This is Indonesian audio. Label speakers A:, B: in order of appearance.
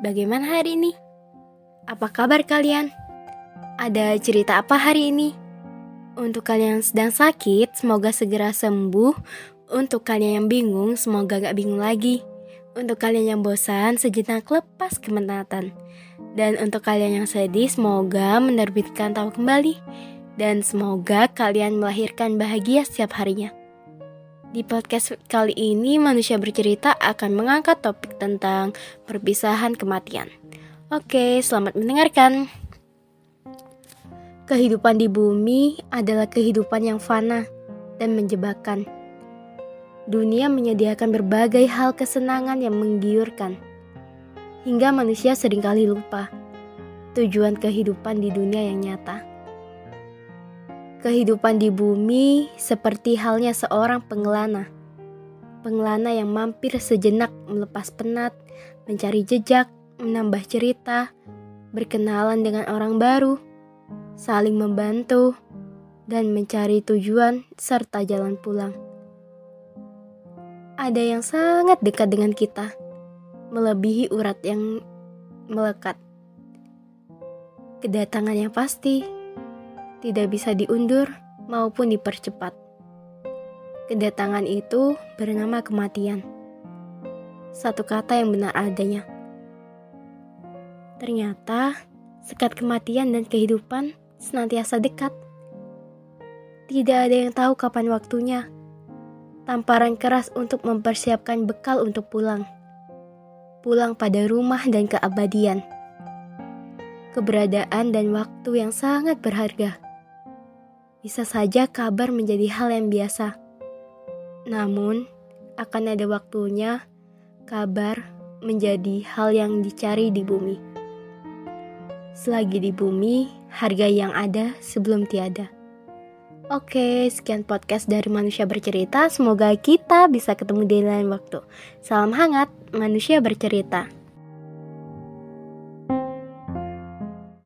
A: bagaimana hari ini? Apa kabar kalian? Ada cerita apa hari ini? Untuk kalian yang sedang sakit, semoga segera sembuh untuk kalian yang bingung, semoga gak bingung lagi. Untuk kalian yang bosan, sejenak lepas kemenatan. Dan untuk kalian yang sedih, semoga menerbitkan tahu kembali. Dan semoga kalian melahirkan bahagia setiap harinya. Di podcast kali ini, manusia bercerita akan mengangkat topik tentang perpisahan kematian. Oke, selamat mendengarkan. Kehidupan di bumi adalah kehidupan yang fana dan menjebakkan dunia menyediakan berbagai hal kesenangan yang menggiurkan. Hingga manusia sering kali lupa tujuan kehidupan di dunia yang nyata. Kehidupan di bumi seperti halnya seorang pengelana. Pengelana yang mampir sejenak melepas penat, mencari jejak, menambah cerita, berkenalan dengan orang baru, saling membantu, dan mencari tujuan serta jalan pulang ada yang sangat dekat dengan kita, melebihi urat yang melekat. Kedatangan yang pasti tidak bisa diundur maupun dipercepat. Kedatangan itu bernama kematian. Satu kata yang benar adanya. Ternyata sekat kematian dan kehidupan senantiasa dekat. Tidak ada yang tahu kapan waktunya tamparan keras untuk mempersiapkan bekal untuk pulang. Pulang pada rumah dan keabadian. Keberadaan dan waktu yang sangat berharga. Bisa saja kabar menjadi hal yang biasa. Namun, akan ada waktunya kabar menjadi hal yang dicari di bumi. Selagi di bumi, harga yang ada sebelum tiada. Oke, sekian podcast dari Manusia Bercerita. Semoga kita bisa ketemu di lain waktu. Salam hangat, Manusia Bercerita.